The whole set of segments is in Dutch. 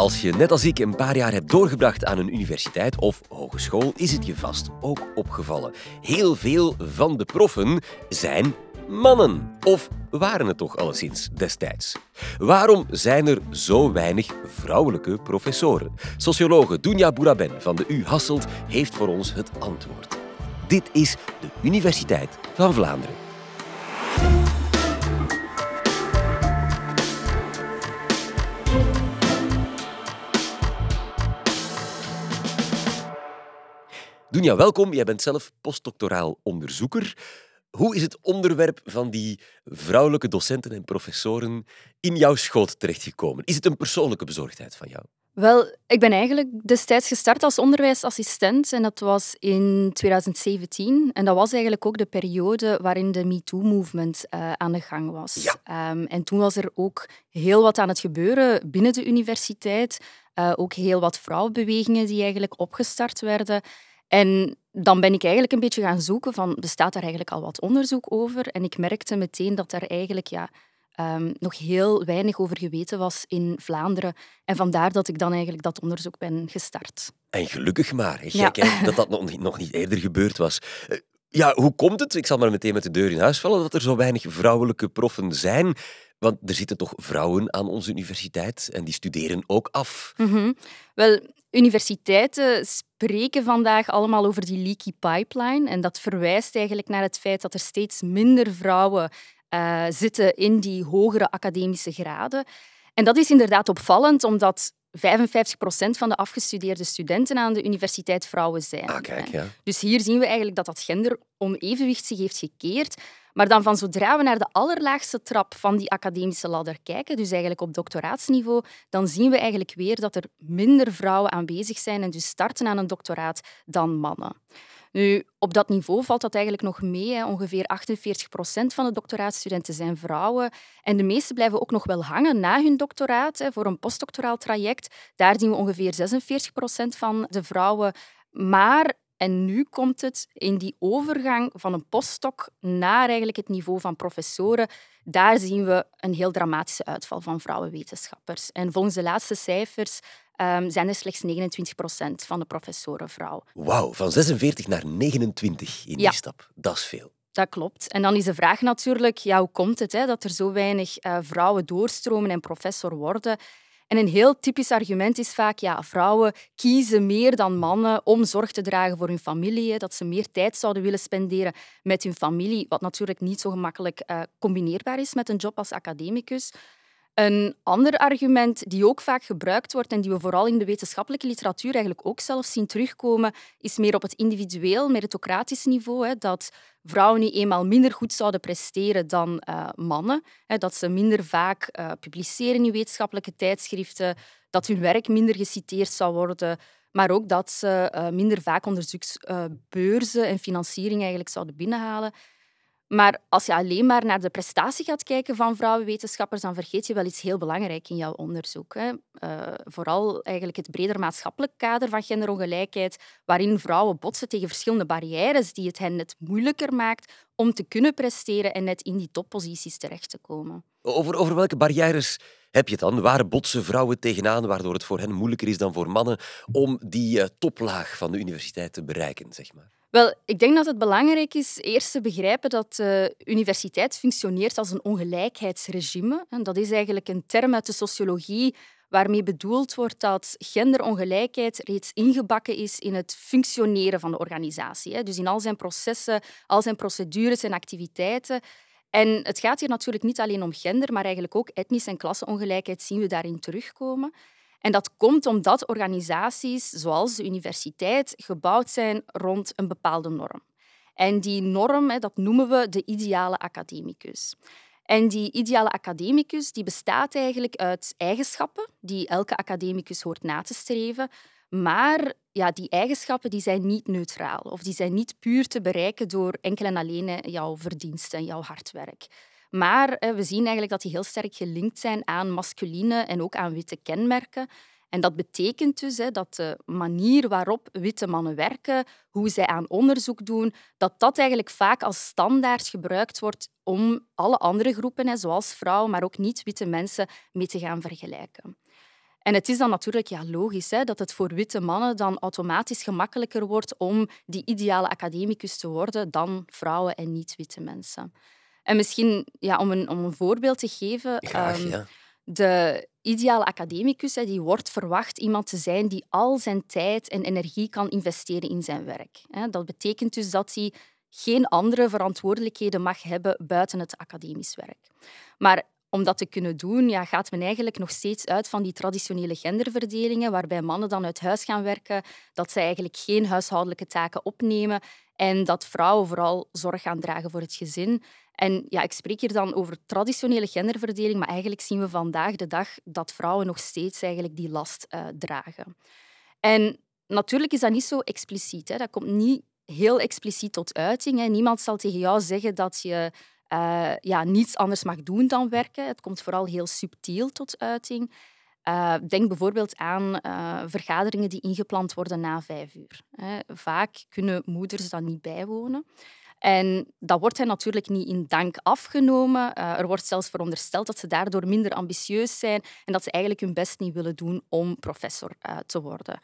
Als je net als ik een paar jaar hebt doorgebracht aan een universiteit of hogeschool, is het je vast ook opgevallen. Heel veel van de proffen zijn mannen. Of waren het toch alleszins destijds? Waarom zijn er zo weinig vrouwelijke professoren? Sociologe Dunja Bouraben van de U Hasselt heeft voor ons het antwoord. Dit is de Universiteit van Vlaanderen. Dunja, welkom. Jij bent zelf postdoctoraal onderzoeker. Hoe is het onderwerp van die vrouwelijke docenten en professoren in jouw schoot terechtgekomen? Is het een persoonlijke bezorgdheid van jou? Wel, ik ben eigenlijk destijds gestart als onderwijsassistent en dat was in 2017. En dat was eigenlijk ook de periode waarin de MeToo-movement uh, aan de gang was. Ja. Um, en toen was er ook heel wat aan het gebeuren binnen de universiteit. Uh, ook heel wat vrouwenbewegingen die eigenlijk opgestart werden. En dan ben ik eigenlijk een beetje gaan zoeken van, bestaat daar eigenlijk al wat onderzoek over? En ik merkte meteen dat er eigenlijk ja, um, nog heel weinig over geweten was in Vlaanderen. En vandaar dat ik dan eigenlijk dat onderzoek ben gestart. En gelukkig maar. Gek ja. hè, dat dat nog niet, nog niet eerder gebeurd was. Eh, ja, hoe komt het, ik zal maar meteen met de deur in huis vallen, dat er zo weinig vrouwelijke proffen zijn? Want er zitten toch vrouwen aan onze universiteit en die studeren ook af. Mm -hmm. Wel, universiteiten spreken vandaag allemaal over die leaky pipeline. En dat verwijst eigenlijk naar het feit dat er steeds minder vrouwen uh, zitten in die hogere academische graden. En dat is inderdaad opvallend, omdat 55 procent van de afgestudeerde studenten aan de universiteit vrouwen zijn. Ah, kijk, ja. Dus hier zien we eigenlijk dat dat genderonevenwicht zich heeft gekeerd. Maar dan van zodra we naar de allerlaagste trap van die academische ladder kijken, dus eigenlijk op doctoraatsniveau, dan zien we eigenlijk weer dat er minder vrouwen aanwezig zijn en dus starten aan een doctoraat dan mannen. Nu, op dat niveau valt dat eigenlijk nog mee. Hè. Ongeveer 48 procent van de doctoraatstudenten zijn vrouwen. En de meeste blijven ook nog wel hangen na hun doctoraat hè, voor een postdoctoraal traject. Daar zien we ongeveer 46 procent van de vrouwen. Maar en nu komt het in die overgang van een postdoc naar eigenlijk het niveau van professoren. Daar zien we een heel dramatische uitval van vrouwenwetenschappers. En volgens de laatste cijfers um, zijn er slechts 29 procent van de professoren vrouw. Wauw, van 46 naar 29 in die stap. Dat is veel. Dat klopt. En dan is de vraag natuurlijk, ja, hoe komt het hè, dat er zo weinig uh, vrouwen doorstromen en professor worden? En een heel typisch argument is vaak, ja, vrouwen kiezen meer dan mannen om zorg te dragen voor hun familie, dat ze meer tijd zouden willen spenderen met hun familie, wat natuurlijk niet zo gemakkelijk uh, combineerbaar is met een job als academicus. Een ander argument die ook vaak gebruikt wordt en die we vooral in de wetenschappelijke literatuur eigenlijk ook zelf zien terugkomen, is meer op het individueel, meritocratisch niveau. Hè, dat vrouwen nu eenmaal minder goed zouden presteren dan uh, mannen. Hè, dat ze minder vaak uh, publiceren in wetenschappelijke tijdschriften, dat hun werk minder geciteerd zou worden, maar ook dat ze uh, minder vaak onderzoeksbeurzen en financiering eigenlijk zouden binnenhalen. Maar als je alleen maar naar de prestatie gaat kijken van vrouwenwetenschappers, dan vergeet je wel iets heel belangrijks in jouw onderzoek. Hè. Uh, vooral eigenlijk het breder maatschappelijk kader van genderongelijkheid, waarin vrouwen botsen tegen verschillende barrières die het hen net moeilijker maakt om te kunnen presteren en net in die topposities terecht te komen. Over, over welke barrières heb je het dan? Waar botsen vrouwen tegenaan, waardoor het voor hen moeilijker is dan voor mannen om die uh, toplaag van de universiteit te bereiken? Zeg maar? Wel, ik denk dat het belangrijk is eerst te begrijpen dat de universiteit functioneert als een ongelijkheidsregime. En dat is eigenlijk een term uit de sociologie waarmee bedoeld wordt dat genderongelijkheid reeds ingebakken is in het functioneren van de organisatie. Dus in al zijn processen, al zijn procedures en activiteiten. En het gaat hier natuurlijk niet alleen om gender, maar eigenlijk ook etnisch en klasseongelijkheid zien we daarin terugkomen. En dat komt omdat organisaties zoals de universiteit gebouwd zijn rond een bepaalde norm. En die norm, dat noemen we de ideale academicus. En die ideale academicus die bestaat eigenlijk uit eigenschappen die elke academicus hoort na te streven. Maar ja, die eigenschappen die zijn niet neutraal of die zijn niet puur te bereiken door enkel en alleen jouw verdiensten en jouw hard werk. Maar we zien eigenlijk dat die heel sterk gelinkt zijn aan masculine en ook aan witte kenmerken. En dat betekent dus hè, dat de manier waarop witte mannen werken, hoe zij aan onderzoek doen, dat dat eigenlijk vaak als standaard gebruikt wordt om alle andere groepen, zoals vrouwen, maar ook niet-witte mensen, mee te gaan vergelijken. En het is dan natuurlijk ja, logisch hè, dat het voor witte mannen dan automatisch gemakkelijker wordt om die ideale academicus te worden dan vrouwen en niet-witte mensen. En misschien ja, om, een, om een voorbeeld te geven. Graag, um, ja. De ideale academicus hè, die wordt verwacht iemand te zijn die al zijn tijd en energie kan investeren in zijn werk. Dat betekent dus dat hij geen andere verantwoordelijkheden mag hebben buiten het academisch werk. Maar om dat te kunnen doen, ja, gaat men eigenlijk nog steeds uit van die traditionele genderverdelingen, waarbij mannen dan uit huis gaan werken, dat zij eigenlijk geen huishoudelijke taken opnemen en dat vrouwen vooral zorg gaan dragen voor het gezin. En ja, ik spreek hier dan over traditionele genderverdeling, maar eigenlijk zien we vandaag de dag dat vrouwen nog steeds eigenlijk die last uh, dragen. En natuurlijk is dat niet zo expliciet. Hè. Dat komt niet heel expliciet tot uiting. Hè. Niemand zal tegen jou zeggen dat je uh, ja, niets anders mag doen dan werken. Het komt vooral heel subtiel tot uiting. Uh, denk bijvoorbeeld aan uh, vergaderingen die ingepland worden na vijf uur. Vaak kunnen moeders dan niet bijwonen. En dat wordt hen natuurlijk niet in dank afgenomen. Uh, er wordt zelfs verondersteld dat ze daardoor minder ambitieus zijn en dat ze eigenlijk hun best niet willen doen om professor te worden.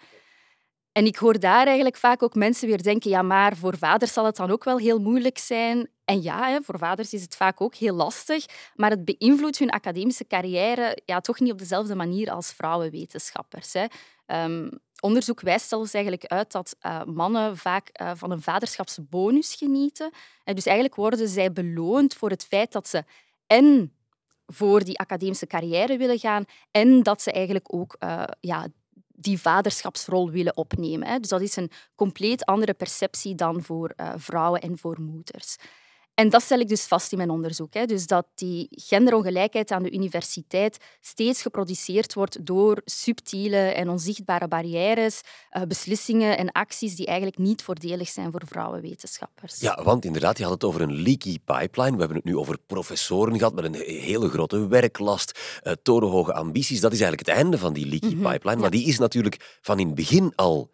En ik hoor daar eigenlijk vaak ook mensen weer denken, ja, maar voor vaders zal het dan ook wel heel moeilijk zijn. En ja, voor vaders is het vaak ook heel lastig, maar het beïnvloedt hun academische carrière ja, toch niet op dezelfde manier als vrouwenwetenschappers. Hè. Um, onderzoek wijst zelfs eigenlijk uit dat uh, mannen vaak uh, van een vaderschapsbonus genieten. En dus eigenlijk worden zij beloond voor het feit dat ze en voor die academische carrière willen gaan en dat ze eigenlijk ook uh, ja, die vaderschapsrol willen opnemen. Dus dat is een compleet andere perceptie dan voor uh, vrouwen en voor moeders. En dat stel ik dus vast in mijn onderzoek. Hè. Dus dat die genderongelijkheid aan de universiteit steeds geproduceerd wordt door subtiele en onzichtbare barrières, uh, beslissingen en acties die eigenlijk niet voordelig zijn voor vrouwenwetenschappers. Ja, want inderdaad, je had het over een leaky pipeline. We hebben het nu over professoren gehad met een hele grote werklast, uh, torenhoge ambities. Dat is eigenlijk het einde van die leaky mm -hmm, pipeline. Maar die is natuurlijk van in het begin al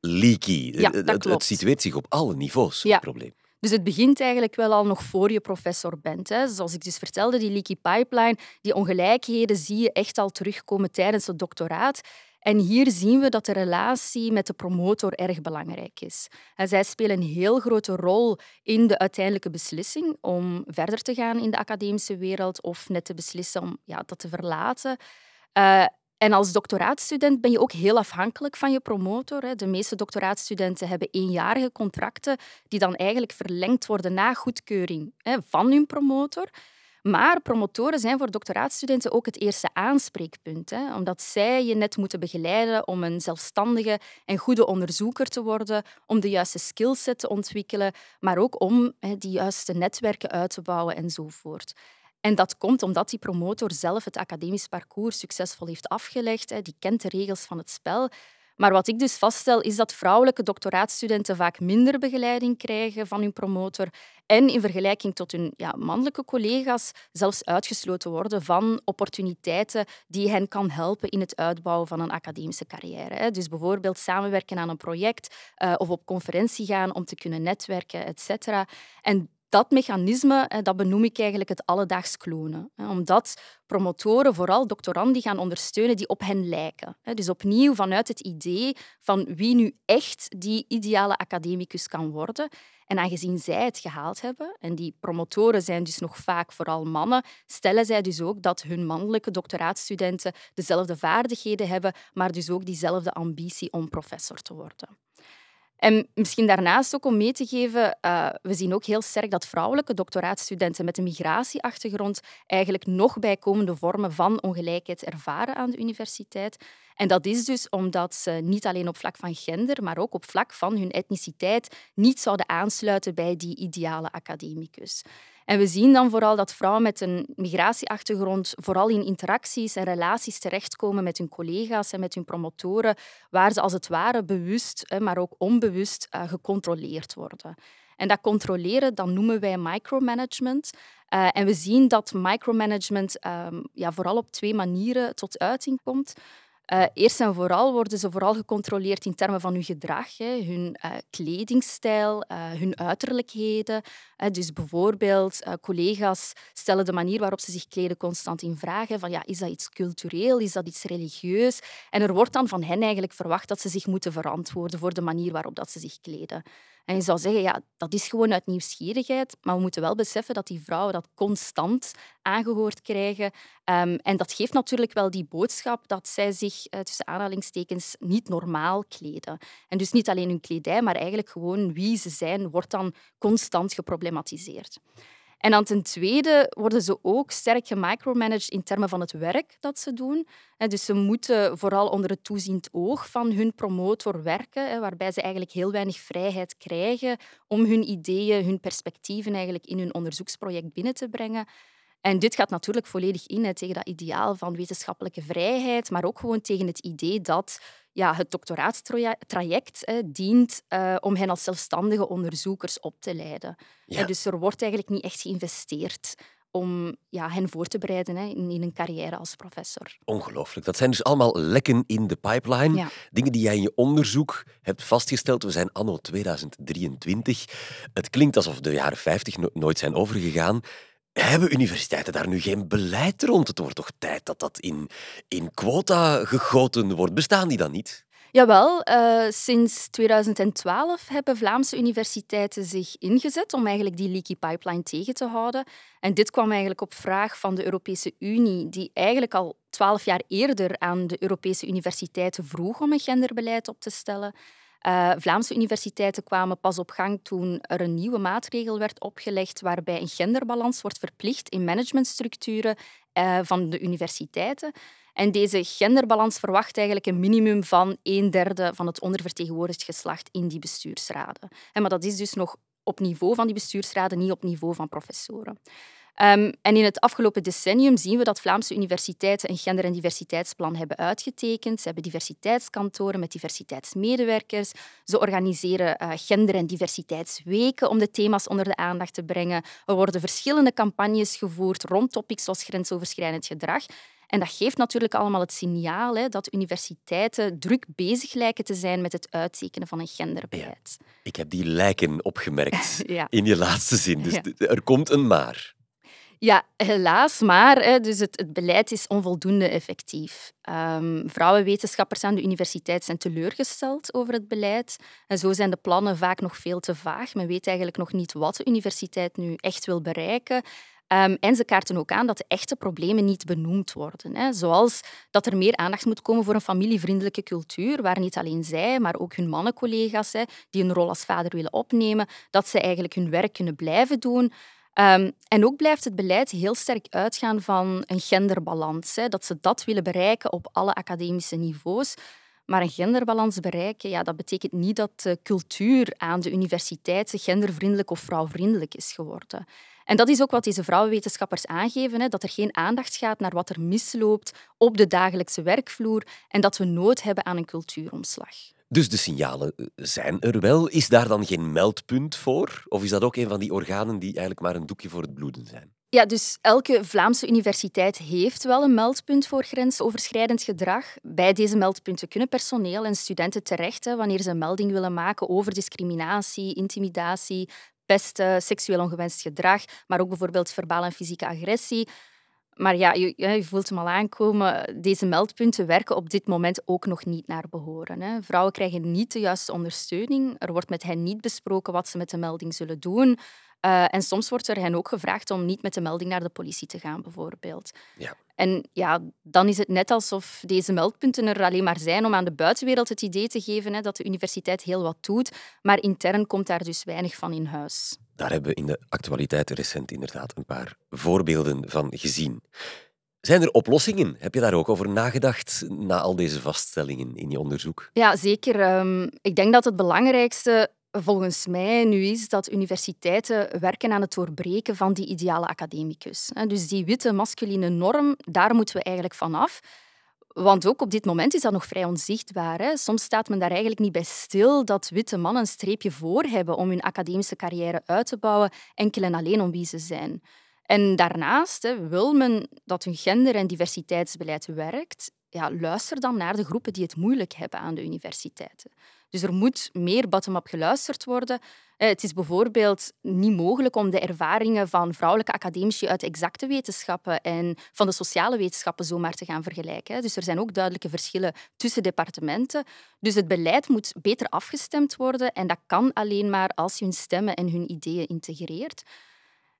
leaky. Ja, dat het, het situeert zich op alle niveaus, ja. het probleem. Dus het begint eigenlijk wel al nog voor je professor bent. Hè. Zoals ik dus vertelde, die leaky pipeline, die ongelijkheden zie je echt al terugkomen tijdens het doctoraat. En hier zien we dat de relatie met de promotor erg belangrijk is. En zij spelen een heel grote rol in de uiteindelijke beslissing om verder te gaan in de academische wereld of net te beslissen om ja, dat te verlaten. Uh, en als doctoraatstudent ben je ook heel afhankelijk van je promotor. De meeste doctoraatstudenten hebben eenjarige contracten die dan eigenlijk verlengd worden na goedkeuring van hun promotor. Maar promotoren zijn voor doctoraatstudenten ook het eerste aanspreekpunt, hè, omdat zij je net moeten begeleiden om een zelfstandige en goede onderzoeker te worden, om de juiste skillset te ontwikkelen, maar ook om hè, die juiste netwerken uit te bouwen enzovoort. En dat komt omdat die promotor zelf het academisch parcours succesvol heeft afgelegd. Die kent de regels van het spel. Maar wat ik dus vaststel, is dat vrouwelijke doctoraatstudenten vaak minder begeleiding krijgen van hun promotor en in vergelijking tot hun ja, mannelijke collega's zelfs uitgesloten worden van opportuniteiten die hen kan helpen in het uitbouwen van een academische carrière. Dus bijvoorbeeld samenwerken aan een project uh, of op conferentie gaan om te kunnen netwerken, etc. En dat mechanisme dat benoem ik eigenlijk het alledaags klonen. Omdat promotoren vooral doctoranden gaan ondersteunen die op hen lijken. Dus opnieuw vanuit het idee van wie nu echt die ideale academicus kan worden. En aangezien zij het gehaald hebben, en die promotoren zijn dus nog vaak vooral mannen, stellen zij dus ook dat hun mannelijke doctoraatstudenten dezelfde vaardigheden hebben, maar dus ook diezelfde ambitie om professor te worden. En misschien daarnaast ook om mee te geven, uh, we zien ook heel sterk dat vrouwelijke doctoraatstudenten met een migratieachtergrond eigenlijk nog bijkomende vormen van ongelijkheid ervaren aan de universiteit. En dat is dus omdat ze niet alleen op vlak van gender, maar ook op vlak van hun etniciteit niet zouden aansluiten bij die ideale academicus. En we zien dan vooral dat vrouwen met een migratieachtergrond vooral in interacties en relaties terechtkomen met hun collega's en met hun promotoren, waar ze als het ware bewust, maar ook onbewust eh, gecontroleerd worden. En dat controleren dat noemen wij micromanagement. Uh, en we zien dat micromanagement um, ja, vooral op twee manieren tot uiting komt. Uh, eerst en vooral worden ze vooral gecontroleerd in termen van hun gedrag, hè, hun uh, kledingstijl, uh, hun uiterlijkheden. dus bijvoorbeeld, collega's stellen de manier waarop ze zich kleden constant in vraag. Van, ja, is dat iets cultureel? Is dat iets religieus? En er wordt dan van hen eigenlijk verwacht dat ze zich moeten verantwoorden voor de manier waarop dat ze zich kleden. En je zou zeggen, ja, dat is gewoon uit nieuwsgierigheid. Maar we moeten wel beseffen dat die vrouwen dat constant aangehoord krijgen. Um, en dat geeft natuurlijk wel die boodschap dat zij zich uh, tussen aanhalingstekens niet normaal kleden. En dus niet alleen hun kledij, maar eigenlijk gewoon wie ze zijn, wordt dan constant geproblematiseerd. En dan ten tweede worden ze ook sterk gemicromanaged in termen van het werk dat ze doen. Dus ze moeten vooral onder het toeziend oog van hun promotor werken, waarbij ze eigenlijk heel weinig vrijheid krijgen om hun ideeën, hun perspectieven eigenlijk in hun onderzoeksproject binnen te brengen. En dit gaat natuurlijk volledig in tegen dat ideaal van wetenschappelijke vrijheid, maar ook gewoon tegen het idee dat ja, het doctoraatstraject dient uh, om hen als zelfstandige onderzoekers op te leiden. Ja. dus er wordt eigenlijk niet echt geïnvesteerd om ja, hen voor te bereiden hè, in, in, een carrière als professor. Ongelooflijk. Dat zijn dus allemaal lekken in de pipeline. Ja. Dingen die jij in je onderzoek hebt vastgesteld. We zijn anno 2023. Het klinkt alsof de jaren 50 nooit zijn overgegaan. Hebben universiteiten daar nu geen beleid rond? Het wordt toch tijd dat dat in, in quota gegoten wordt. Bestaan die dan niet? Jawel, uh, sinds 2012 hebben Vlaamse universiteiten zich ingezet om eigenlijk die leaky pipeline tegen te houden. En dit kwam eigenlijk op vraag van de Europese Unie, die eigenlijk al twaalf jaar eerder aan de Europese universiteiten vroeg om een genderbeleid op te stellen. Uh, Vlaamse universiteiten kwamen pas op gang toen er een nieuwe maatregel werd opgelegd waarbij een genderbalans wordt verplicht in managementstructuren uh, van de universiteiten. En deze genderbalans verwacht eigenlijk een minimum van een derde van het ondervertegenwoordigd geslacht in die bestuursraden. En maar dat is dus nog op niveau van die bestuursraden, niet op niveau van professoren. Um, en in het afgelopen decennium zien we dat Vlaamse universiteiten een gender- en diversiteitsplan hebben uitgetekend. Ze hebben diversiteitskantoren met diversiteitsmedewerkers. Ze organiseren uh, gender- en diversiteitsweken om de thema's onder de aandacht te brengen. Er worden verschillende campagnes gevoerd rond topics zoals grensoverschrijdend gedrag. En dat geeft natuurlijk allemaal het signaal hè, dat universiteiten druk bezig lijken te zijn met het uittekenen van een genderbeleid. ik heb die lijken opgemerkt in je laatste zin. Dus er komt een maar. Ja, helaas, maar hè, dus het, het, beleid is onvoldoende effectief. Um, vrouwenwetenschappers aan de universiteit zijn teleurgesteld over het beleid. En zo zijn de plannen vaak nog veel te vaag. Men weet eigenlijk nog niet wat de universiteit nu echt wil bereiken. Um, en ze kaarten ook aan dat de echte problemen niet benoemd worden. Hè. Zoals dat er meer aandacht moet komen voor een familievriendelijke cultuur, waar niet alleen zij, maar ook hun mannencollega's, hè, die een rol als vader willen opnemen, dat ze eigenlijk hun werk kunnen blijven doen. Um, en ook blijft het beleid heel sterk uitgaan van een genderbalans. Hè, dat ze dat willen bereiken op alle academische niveaus. Maar een genderbalans bereiken, ja, dat betekent niet dat de cultuur aan de universiteiten gendervriendelijk of vrouwvriendelijk is geworden. En dat is ook wat deze vrouwenwetenschappers aangeven, hè, dat er geen aandacht gaat naar wat er misloopt op de dagelijkse werkvloer en dat we nood hebben aan een cultuuromslag. Dus de signalen eh, zijn er wel. Is daar dan geen meldpunt voor? Of is dat ook een van die organen die eigenlijk maar een doekje voor het bloeden zijn? Ja, dus elke Vlaamse universiteit heeft wel een meldpunt voor grensoverschrijdend gedrag. Bij deze meldpunten kunnen personeel en studenten terecht wanneer ze een melding willen maken over discriminatie, intimidatie, pesten, seksueel ongewenst gedrag, maar ook bijvoorbeeld verbale en fysieke agressie. Maar ja, je, je, voelt hem al aankomen. Deze meldpunten werken op dit moment ook nog niet naar behoren. Hè. Vrouwen krijgen niet de juiste ondersteuning. Er wordt met hen niet besproken wat ze met de melding zullen doen. Uh, en soms wordt er hen ook gevraagd om niet met de melding naar de politie te gaan, bijvoorbeeld. Ja. En ja, dan is het net alsof deze meldpunten er alleen maar zijn om aan de buitenwereld het idee te geven hè, dat de universiteit heel wat doet, maar intern komt daar dus weinig van in huis. Daar hebben we in de actualiteit recent inderdaad een paar voorbeelden van gezien. Zijn er oplossingen? Heb je daar ook over nagedacht na al deze vaststellingen in je onderzoek? Ja, zeker. Ehm, ik denk dat het belangrijkste volgens mij nu is dat universiteiten werken aan het doorbreken van die ideale academicus. Dus die witte masculine norm, daar moeten we eigenlijk vanaf. Want ook op dit moment is dat nog vrij onzichtbaar. Hè? Soms staat men daar eigenlijk niet bij stil dat witte mannen een streepje voor hebben om hun academische carrière uit te bouwen, enkel en alleen om wie ze zijn. En daarnaast hè, wil men dat hun gender- en diversiteitsbeleid werkt, ja, luister dan naar de groepen die het moeilijk hebben aan de universiteiten. Dus er moet meer bottom-up geluisterd worden. Eh, het is bijvoorbeeld niet mogelijk om de ervaringen van vrouwelijke academici uit exacte wetenschappen en van de sociale wetenschappen zomaar te gaan vergelijken. Dus er zijn ook duidelijke verschillen tussen departementen. Dus het beleid moet beter afgestemd worden en dat kan alleen maar als je hun stemmen en hun ideeën integreert.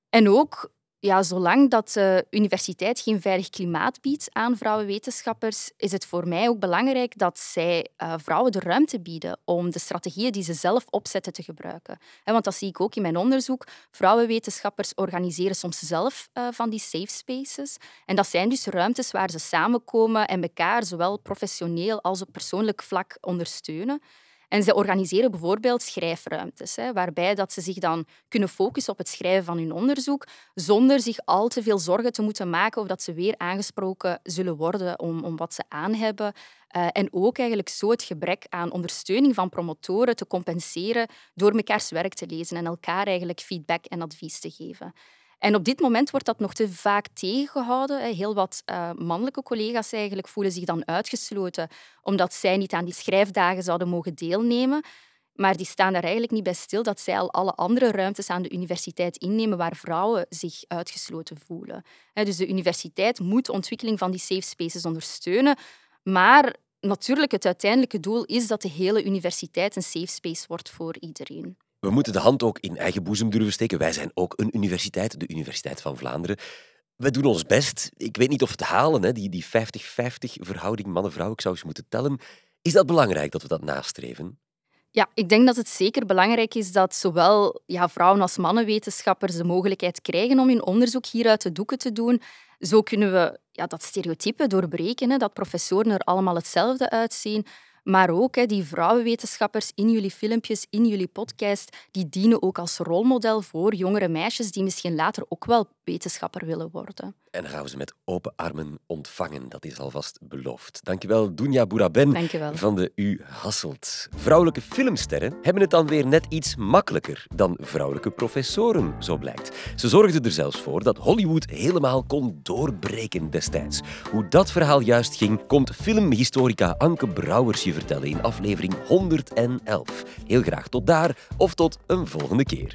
En ook ja, zolang dat de universiteit geen veilig klimaat biedt aan vrouwenwetenschappers, is het voor mij ook belangrijk dat zij uh, vrouwen de ruimte bieden om de strategieën die ze zelf opzetten te gebruiken. want dat zie ik ook in mijn onderzoek. Vrouwenwetenschappers organiseren soms zelf uh, van die safe spaces. En dat zijn dus ruimtes waar ze samenkomen en elkaar zowel professioneel als op persoonlijk vlak ondersteunen. En ze organiseren bijvoorbeeld schrijfruimtes, hè, waarbij dat ze zich dan kunnen focussen op het schrijven van hun onderzoek, zonder zich al te veel zorgen te moeten maken of dat ze weer aangesproken zullen worden om, om wat ze aan hebben. Uh, en ook eigenlijk zo het gebrek aan ondersteuning van promotoren te compenseren door mekaars werk te lezen en elkaar eigenlijk feedback en advies te geven. En op dit moment wordt dat nog te vaak tegengehouden. Heel wat uh, mannelijke collega's eigenlijk voelen zich dan uitgesloten omdat zij niet aan die schrijfdagen zouden mogen deelnemen. Maar die staan daar eigenlijk niet bij stil dat zij al alle andere ruimtes aan de universiteit innemen waar vrouwen zich uitgesloten voelen. Dus de universiteit moet de ontwikkeling van die safe spaces ondersteunen. Maar natuurlijk, het uiteindelijke doel is dat de hele universiteit een safe space wordt voor iedereen. We moeten de hand ook in eigen boezem durven steken. Wij zijn ook een universiteit, de Universiteit van Vlaanderen. We doen ons best. Ik weet niet of het halen, hè, die 50-50 verhouding mannen-vrouw. Ik zou eens moeten tellen. Is dat belangrijk dat we dat nastreven? Ja, ik denk dat het zeker belangrijk is dat zowel ja, vrouwen als mannenwetenschappers de mogelijkheid krijgen om hun onderzoek hieruit de doeken te doen. Zo kunnen we ja, dat stereotype doorbreken, hè, dat professoren er allemaal hetzelfde uitzien. Maar ook die vrouwenwetenschappers in jullie filmpjes, in jullie podcast, die dienen ook als rolmodel voor jongere meisjes die misschien later ook wel wetenschapper willen worden. En dan gaan we ze met open armen ontvangen. Dat is alvast beloofd. Dankjewel, Dunja Bouraben Dankjewel. van de U Hasselt. Vrouwelijke filmsterren hebben het dan weer net iets makkelijker dan vrouwelijke professoren, zo blijkt. Ze zorgden er zelfs voor dat Hollywood helemaal kon doorbreken destijds. Hoe dat verhaal juist ging, komt filmhistorica Anke Brouwers je vertellen in aflevering 111. Heel graag tot daar of tot een volgende keer.